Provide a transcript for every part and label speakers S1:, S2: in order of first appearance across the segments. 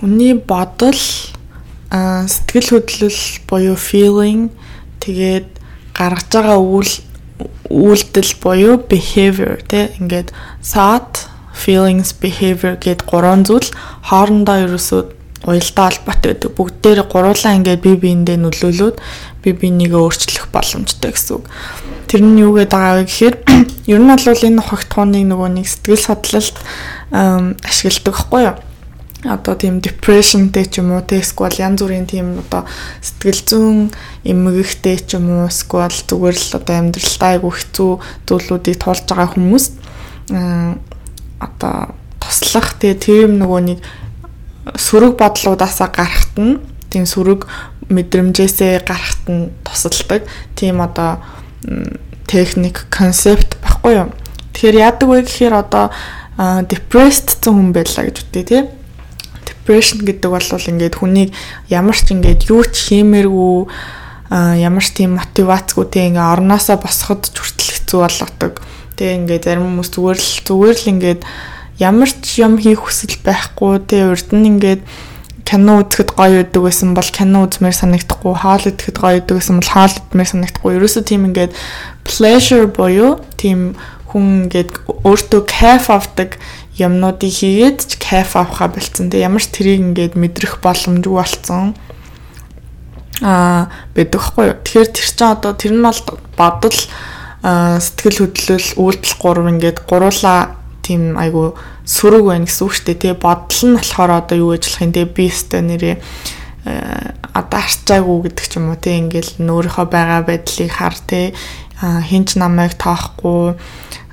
S1: хүний бодол сэтгэл хөдлөл буюу feeling тэгээд гаргаж байгаа үйл үйлдэл буюу behavior тий ингээд thought feelings behavior гэд гурван зүйл хоорондоо ерөөсөө уялдаа холбоотой байдаг. Бүгдээр гуруулаа ингээд бие биендээ нөлөөлөөд бие бинийгээ өөрчлөх боломжтой гэсэн үг. Тэр нь юу гэдэг вэ гэхээр ер нь бол энэ хогтхууныг нөгөө нэг сэтгэл судлалт ашигладаг байхгүй юу? Одоо тийм depressionтэй ч юм уу те эсвэл янз бүрийн тийм одоо сэтгэл зүйн эмгэгтэй ч юм уу эсвэл зүгээр л одоо амьдралдаа айгу хэцүү зүйлүүдийг туулж байгаа хүмүүс одоо туслах те тийм нөгөө нэг сөрөг бодлуудаасаа гарахт нь тийм сөрөг мэдрэмжээсээ гарахт нь тусалдаг тийм одоо техник концепт баггүй юу. Тэгэхээр яадаг вэ гэхээр одоо depressed зэн хүн байлаа гэж үтэй тий. Depression гэдэг бол ингээд хүнийг ямар ч ингээд юу ч хиймээргүй ямар ч тийм мотивацгүй тий ингээ орноосоо босоход хүртэл хэцүү болгодог. Тэгээ ингээд зарим хүмүүс зүгээр л зүгээр л ингээд ямар ч юм хийх хүсэл байхгүй тий урд нь ингээд кино үзэхэд гоё байдаг байсан бол кино үзмээр санагдахгүй хоол идэхэд гоё байдаг байсан бол хоол идмээр санагдахгүй ерөөсөө тийм ингээд pleasure буюу тийм хүн ингээд өөртөө кайф авдаг юмнуудыг хийгээд ч кайф авахаа болцсон. Тэг ямар ч тэрийг ингээд мэдрэх боломжгүй болцсон аа байдаг хгүй юу. Тэгэхээр тэр чинь одоо тэр нь бол бодол сэтгэл хөдлөл үйлдэл гурав ингээд гуруула тийм айгу сөрөг байна гэсэн үг шүү дээ. Тэгээ бодол нь болохоор одоо юу ажиллах юм те би өстэй нэрээ одоо арчаагүй гэдэг ч юм уу те ингээл өөрийнхөө байгаа байдлыг хар те хинч намайг тоохгүй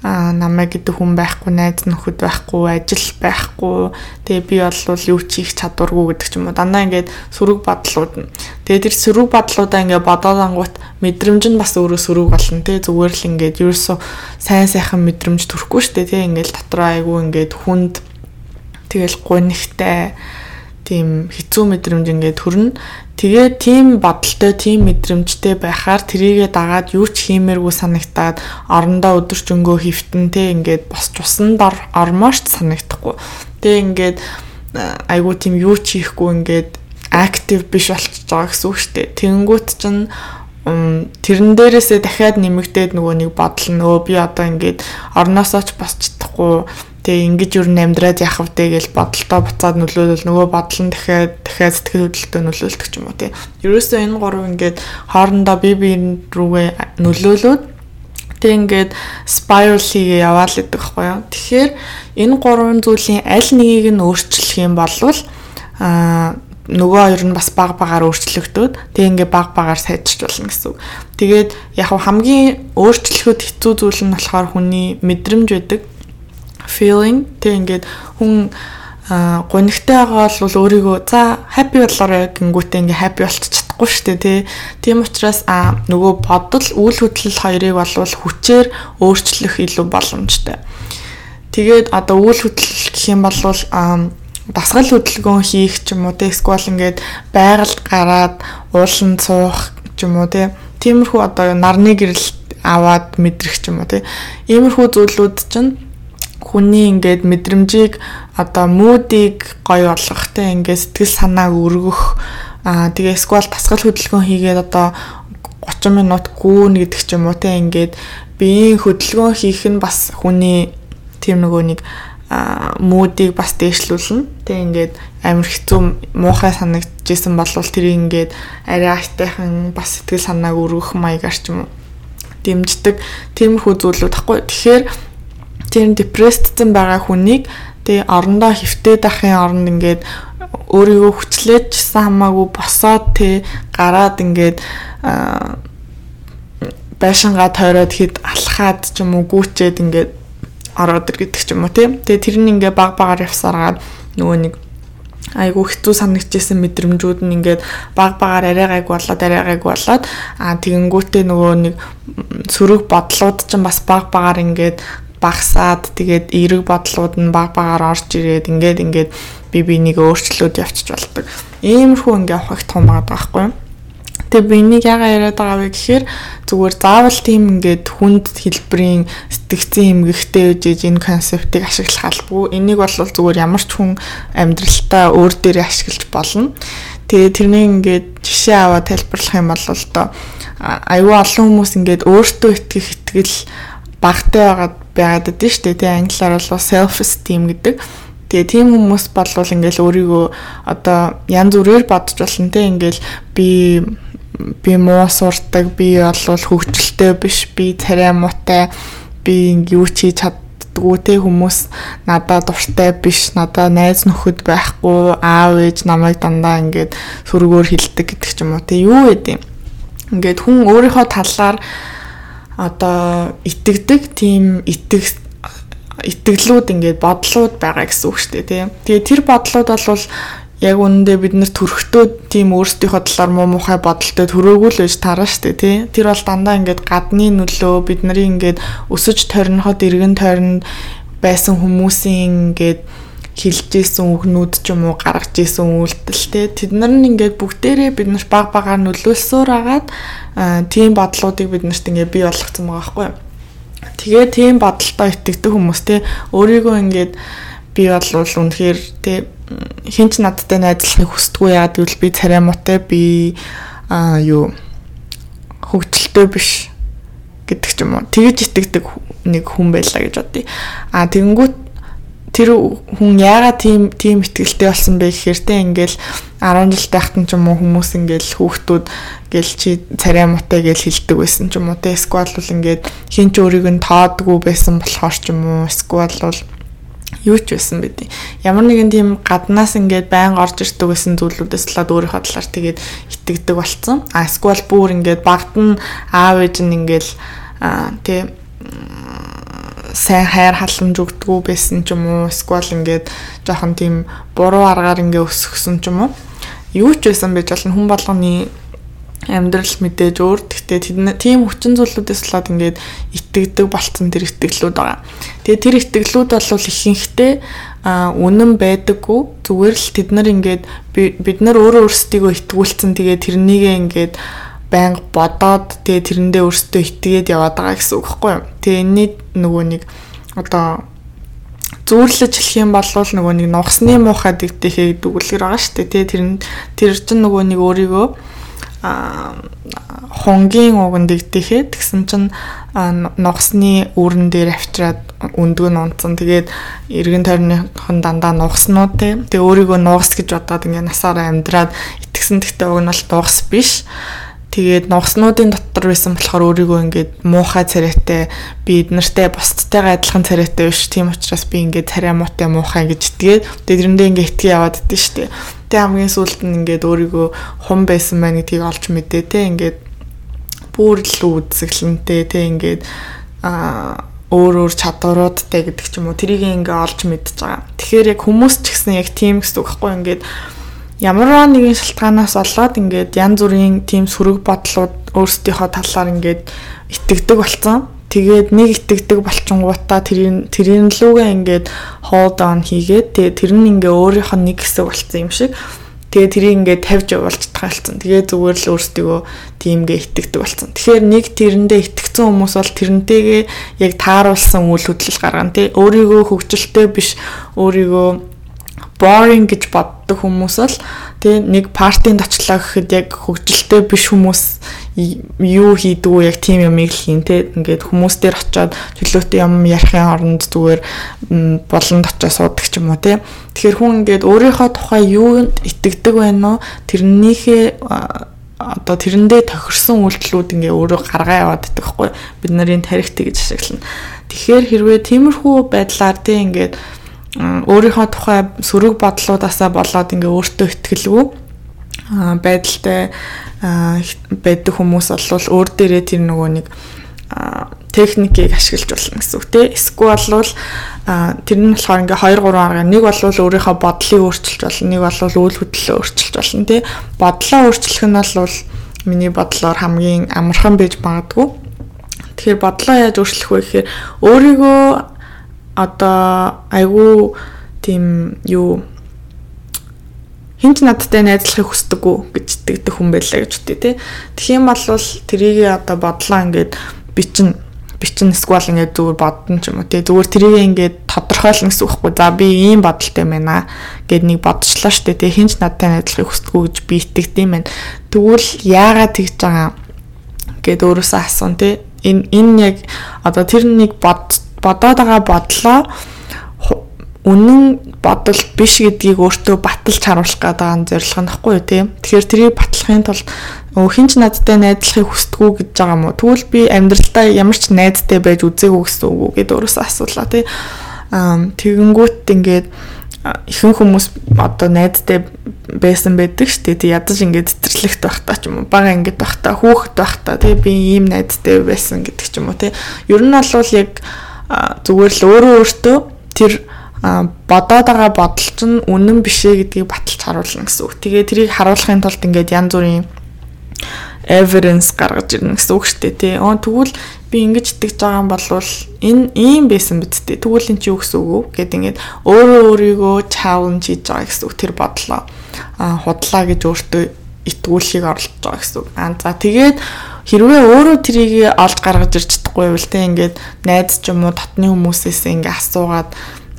S1: намайг гэдэг хүн байхгүй, найз нөхөд байхгүй, ажил байхгүй. Тэгээ би бол юу ч хийх чадваргүй гэдэг ч юм уу. Дандаа ингээд сөрөг бодлууд нь. Тэгээ тэр сөрөг бодлуудаа ингээд бодоод ангуут мэдрэмж нь бас өөрөө сөрөг болно тий. Зүгээр л ингээд ерөөсөө сайн сайхан мэдрэмж төрөхгүй шүү дээ тий. Ингээд дотроо айгүй ингээд хүнд тэгэл гунигтай тийм хэцүү мэдрэмж ингээд төрнө. Тэгээ тийм бодолтой, тийм мэдрэмжтэй байхаар трийгээ дагаад юу ч хиймээргүй санагтаад орондоо өдөржөнгөө хөвтөн те ингээд босч усан дор ормооч санагдахгүй. Тэгээ ингээд айгуу тийм юу ч хийхгүй ингээд актив биш болчихж байгаа гэсэн үг шүү дээ. Тэнгүүт чинь тэрэн дээрээсээ дахиад нэмэгдээд нөгөө нэг бодол нь өө би одоо ингээд орноосоо ч босч Тэгээ ингэж юу амьдраад яах вэ гэж бодолтой буцаад нөлөөлөл нөгөө бодол нь дахиад дахиад сэтгэл хөдлөлтөд нөлөөлдөг ч юм уу тий. Ерөөсөө энэ гурав ингээд хоорондоо бие биен рүүгээ нөлөөлөөд тэг ингээд spiral хийгээ яваал гэдэг байхгүй юу. Тэгэхээр энэ гурван зүйлийн аль нэгийг нь өөрчлөх юм бол аа нөгөө хоёр нь бас баг багаар өөрчлөгдөд тэг ингээ баг багаар сайжрч болно гэсэн үг. Тэгээд яг хамгийн өөрчлөхөд хэцүү зүйл нь болохоор хүний мэдрэмж байдаг feeling тэг ингээд хүн гонигтай байгаа бол өөрийгөө за happy болоорой гингүүтээ ингээ happy болчих чадахгүй шүү дээ тий. Тийм учраас а нөгөө бодол үйл хөдлөл хоёрыг бол хүчээр өөрчлөх илүү боломжтой. Тэгээд одоо үйл хөдлөл гэх юм бол дасгал хөдөлгөөн хийх ч юм уу те эсвэл ингээд байгальд гараад уулан цуух ч юм уу те тиймэрхүү одоо нарны гэрэл аваад мэдрэх ч юм уу те иймэрхүү зүйлүүд чинь хүний ингээд мэдрэмжийг одоо муудыг гоё болгох те ингээд сэтгэл санааг өргөх аа тэгээ сквал тасгал хөдөлгөөн хийгээд одоо 30 минут гүүн гэдэг ч юм уу те ингээд биеийн хөдөлгөөн хийх нь бас хүний тийм нөгөө нэг муудыг бас дээшлүүлнэ. Тэг ингээд амар хэцүү муухай санагдчихсэн бол тэрийг ингээд арай айтайхан бас сэтгэл санааг өргөх маягаар ч юм уу дэмждэг тиймэрхүү зүйлүүд тахгүй. Тэгэхээр тэр депрессдсэн байгаа хүнийг тэгээ орондоо хөвтөд ахын оронд ингээд өөрийгөө хүчлээчсэн хамаагүй босоод тэ гараад ингээд байшингаа тойроод хэд алхаад ч юм уу гүүчээд ингээд ороод ир гэдэг ч юм уу тийм. Тэгээ тэр нь ингээ баг багаар явсараад нөгөө нэг айгу хэцүү санагдчихсэн мэдрэмжүүд нь ингээд баг багаар арай гайг болоод арай гайг болоод аа тэгэнгүүтээ нөгөө нэг сөрөг бодлууд ч бас баг багаар ингээд багсаад тэгээд эерэг бодлууд нь баг багаар орж ирээд ингээд ингээд би бинийг өөрчлөөд явчих болдог. Иймэрхүү ингээ авах том байгаа байхгүй юу? Тэгээ би энийг яагаад яриад байгаа вэ гэхээр зүгээр заавал тийм ингээд хүнд хэлбэрийн сэтгцэн эмгэгтэй үжиж энэ концептыг ашиглах албагүй. Энийг бол зүгээр ямар ч хүн амьдралтаа өөр дээрээ ашиглаж болно. Тэгээ тэрнийг ингээд жишээ аваад тайлбарлах юм бол одоо аюу олон хүмүүс ингээд өөртөө итгэх итгэл багтай байгаад байгаад байдаг шүү дээ. Тэгээ англиар бол self esteem гэдэг. Тэгээ тийм хүмүүс болвол ингээл өөрийгөө одоо янз бүрээр бодож болно те ингээл би би муу сурдаг би бол хөвгчлөлтэй биш би царай муутай би юу ч хийж чаддгүй те хүмүүс надад дуртай биш надад найз нөхөд байхгүй аав ээж намайг дандаа ингээд сөргөөр хилдэг гэдэг ч юм уу те юу гэдэг ингээд хүн өөрийнхөө талаар одоо итгэдэг тийм итгэх итгэлүүд ингээд бодлууд байгаа гэсэн үг шүү дээ тийм. Тэгээ тэр бодлууд бол яг үнэндээ бид нэр төрхтөө тийм өөрсдийнхөө талаар муу мухай бодолтой төрөөгүй л байж тараа штэ тий. Тэр бол дандаа ингээд гадны нөлөө бид нарын ингээд өсөж тойрноход эргэн тойронд байсан хүмүүсийн ингээд хилж исэн үгнүүд ч юм уу гаргаж исэн үйлдэлтэй тэд нар нь ингээд бүгдээрээ бид нар баг багаар нөлөөлсөөр агаад тийм бодлуудыг бид нарт ингээд бий болгоцсон байгаа байхгүй Тэгээ тийм бодолтой итгэдэг хүмүүс те өөрийгөө ингээд би бол үнэхээр те хинч надтай найзлахыг хүсдэггүй яа гэвэл би царай муутай би а юу хөвгчлөлтөө биш гэдэг ч юм уу. Тэгэж итгэдэг нэг хүн байлаа гэж бодъё. А тэгэнгүүт тэр хүн яагаад тийм тийм ихтгэлтэй болсон бэ гэхээр те ингээл 10 жил тахтан ч юм уу хүмүүс ингээл хүүхдүүд гэл чи царай муутай гэж хэлдэг байсан ч юм уу те эсвэл бол ингээд хин ч өөрийг нь тоодгүй байсан болохоор ч юм уу эсвэл бол юу ч байсан байдیں۔ Ямар нэгэн тийм гаднаас ингээд байн орж ирдэг байсан зүйлүүдээс талаад өөрийнхөө талаар тэгээд итгэдэг болсон. А эсвэл бүр ингээд багт нь аав ээж нь ингээд тий сайн хайр халамж өгдөггүй байсан ч юм уу? Эсвэл ингээд жоохон тийм буруу аргаар ингээ өсгсөн ч юм уу? Юу ч байсан байж болно. Хүн болгоны амьдрал мэдээж өөр. Гэхдээ тийм хүчин зүйлүүдээс болоод ингээд итгэдэг болцсон тэр итгэлүүд байгаа. Тэгээ тэр итгэлүүд бол ихэнхдээ үнэн байдаггүй. Зүгээр л тэд нар ингээд бид нар өөрөө өөрсдийгөө итгүүлсэн. Тэгээ тэрнийгээ ингээд байнга бодоод тэгээ тэрэндээ өөрсдөө итгээд яваад байгаа гэсэн үг байхгүй юу. Тэгээ энэний нөгөө нэг одоо зүүрлэж хэлэх юм бол нөгөө нэг нугасны муухай дэгдэхээ гэдэг үгээр байгаа шүү дээ. Тэгээ тэр тэр чинь нөгөө нэг өөрийгөө а хонгийн уган дэгдэхээ тэгсэн чинь нугасны үүрэн дээр авчираад өндгөө нь унтсан. Тэгээд эргэн тойрныхон дандаа нугаснууд те. Тэгээ өөрийгөө нугас гэж бодоод ингээ насаараа амьдраад итгэсэн тэгтээ уг нь бол нугас биш Тэгээд нугаснуудын дотор байсан болохоор өөрийгөө ингээд муухай царайтай би эднэртэй бусдтайгаа адилхан царайтай биш. Тийм учраас би ингээд царай муутай муухай гэж итгээд тэрэндээ ингээд итгий яваад идэв штэ. Тэгээ хамгийн сүүлд нь ингээд өөрийгөө хум байсан байна гэдгийг олж мэдээ те ингээд бүр л үзэглэнтэй те ингээд аа өөр өөр чадваруудтай гэдэг ч юм уу тэрийг ингээ олж мэдж байгаа. Тэгэхээр яг хүмүүс ч гэсэн яг тийм гэсэн үг байхгүй ингээд ямар нэгэн шалтгаанаас болоод ингээд янз бүрийн тийм сөрөг бодлууд өөрсдийнхөө талаар ингээд итгэдэг болсон. Тэгээд нэг итгэдэг болчингуудаа тэрийн тэрийн лүүгээ ингээд hold on хийгээд тэгээд тэр нь ингээ өөрийнх нь нэг хэсэг болсон юм шиг. Тэгээ тэрийг ингээд тавьж явуулж тахалцсан. Тэгээ зүгээр л өөрсдөө тиймгээ итгэдэг болсон. Тэгэхээр нэг тэрэндээ итгэцэн хүмүүс бол тэрнтэйгээ яг тааруулсан үйл хөдлөл гаргана тий. Өөрийгөө хөгжилтэй биш, өөрийгөө boring гэж боддог хүмүүс л тий нэг партинд очлаа гэхэд яг хөгжилтэй биш хүмүүс юу хийдэг вэ яг тийм юмыг л хийн тий. Ингээд хүмүүс дээр очиод чөлөөтэй юм ярихын оронд зүгээр болонд очиод суудаг ч юм уу тий. Тэгэхээр хүн ингээд өөрийнхөө тухай юунд итгэдэг байна уу? Тэрнийхээ одоо тэрэндээ тохирсон үйлдэлүүд ингээ өөрөө гаргаа яваад байдаг хгүй. Бид нарын тарихтыг гэж ашиглана. Тэгэхээр хэрвээ тиймэрхүү байдлаар тий ингээд өөрийнхөө тухай сөрөг бодлуудаасаа болоод ингээ өөртөө ихтгэлгүй. Байдалтай байдаг хүмүүс бол өөр дээрээ тэр нөгөө нэг техникийг ашиглаж болно гэсэн үг тийм эсвэл бол тэр нь болохоор ингээ 2 3 арга нэг бол өөрийнхөө бодлыг өөрчилж болно. Нэг бол үйл хөдлөлөө өөрчилж болно тийм бодлоо өөрчлөх нь бол миний бодлоор хамгийн амархан байж магадгүй. Тэгэхээр бодлоо яаж өөрчлөх вэ гэхээр өөрийгөө одоо айгүй тийм юу хинч надтай найзлахыг хүсдэггүй гэж итгэдэг хүн байлаа гэж үтэй тий. Юм бол тэрийг одоо бодлоо ингээд бичин бичин эсвэл ингээд зүгээр бодно ч юм уу тий. Зүгээр тэрийг ингээд тодорхойлно гэсэн үг байхгүй. За би ийм бодолтой байна гэд нэг бодчихлоо штэ тий. Хинч надтай найзлахыг хүсдэггүй гэж би итгэдэм байна. Тэгвэл яагаад тэгж байгаа гэд өөрөөсөө асуун тий. Энэ энэ яг одоо тэр нэг бод бодоод байгаа бодлоо үнэн бодол биш гэдгийг өөртөө баталж харуулах гэдэг нь зорилго нөхгүй юу тийм. Тэгэхээр тэрийг батлахын тулд хинч надтай найзлахыг хүсдэггүй гэж байгаа юм уу? Тэгвэл би амьдралдаа ямар ч найзтай байж үзээгүй гэсэн үг үү гэдээ өөрөөсөө асуулаа тийм. Тэгэнгүүт ингээд ихэнх хүмүүс одоо найзтай байсан байдаг шүү дээ. Ядаж ингээд цэцэрлэгт байхдаа ч юм уу, бага ингээд байхдаа, хүүхэд байхдаа тий би ийм найзтай байсан гэдэг ч юм уу тий. Ер нь бол яг зүгээр л өөрөө өөртөө тэр бодоод байгаа бодол чинь үнэн бишээ гэдгийг баталж харуулна гэсэн үг. Тэгээ тэрийг харуулахын тулд ингээд янз бүрийн evidence гаргаж ирнэ гэсэн үг шүү дээ тий. Оо тэгвэл би ингэж итгэж байгаа юм бол энэ ийм байсан биз дээ. Тэгвэл эн чинь юу гэсэн үг вэ гэд ингээд өөрөө өөрийгөө challenge хийж байгаа гэсэн үг тэр бодлоо худлаа гэж өөртөө итгүүлэхийг оролдож байгаа гэсэн үг. Аа за тэгээд хэрвээ өөрөө трийг олж гаргаж ирч чадахгүй байвал те ингээд найз ч юм уу татны хүмүүсээс ингээд асуугаад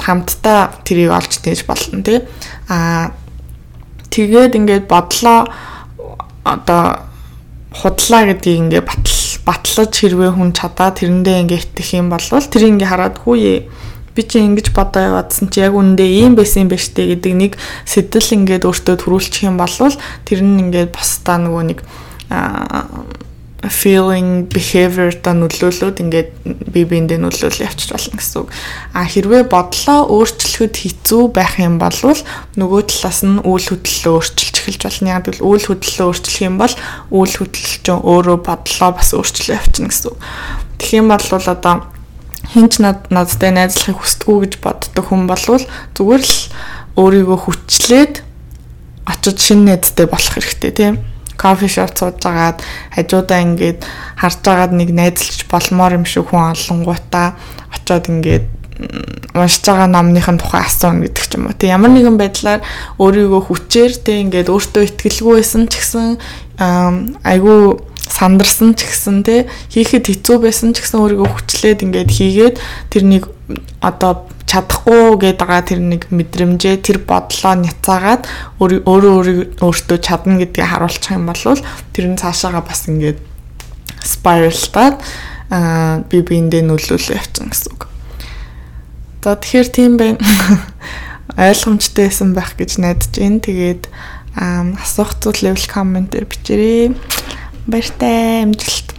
S1: хамтдаа тэрийг олж тээж болно тий. Аа тэгээд ингээд бодлоо одоо худлаа гэдгийг ингээд батал батлаж хэрвээ хүн чадаад тэрэндээ ингээд итгэх юм бол тэр ингээд хараад хүүе би чи ингэж бодоо яваадсан чи яг үндэ ийм байсан юм байна штэ гэдэг нэг сэтэл ингээд өөртөө төрүүлчих юм бол тэр нь ингээд босдаа нөгөө нэг feeling behavior та нөлөөлөд ингээд бие биендээ нөлөөлөл явчих болно гэсэн үг. А хэрвээ бодлоо өөрчлөхөд хэцүү байх юм бол нөгөө талаас нь үйл хөдлөлөө өөрчилж эхэлж болно. Яг л үйл хөдлөлөө өөрчлөх юм бол үйл хөдлөл чинь өөрөө бодлоо бас өөрчлөө явчихна гэсэн үг. Тэгэх юм бол одоо хинч над надтай найзлахыг хүсдэггүй гэж боддог хүн бол зүгээр л өөрийгөө хүчлээд очиж шинэ найзтай болох хэрэгтэй тийм кофе шоп сууж агаад хажуудаа ингээд харж агаад нэг найзлж болмоор юм шиг хүн олонгуудаа очиод ингээд уншиж байгаа номныхын тухай асууна гэдэг ч юм уу. Тэг ямар нэгэн байдлаар өөрийгөө хүчээр тэг ингээд өөртөө ихтгэлгүй байсан ч гэсэн айгүй сандарсан ч гэсэн те хийхэд хэцүү байсан ч гэсэн өөрийгөө хүчлээд ингээд хийгээд тэрнийг одоо чадахгүй гэдэг тэр нэг мэдрэмжээ тэр бодлоо няцаагаад өөрөө өөрөө өөртөө чадна гэдгийг харуулчих юм бол тэр нь цаашаага бас ингээд спиралтаад аа би биэндээ нөлөөлөө явчихна гэсэн үг. За тэгэхээр тийм байна. ойлгомжтой байсан байх гэж найдаж байна. Тэгээд асуух зүйл level comment дээр бичээрэй. Баяртай амжилт.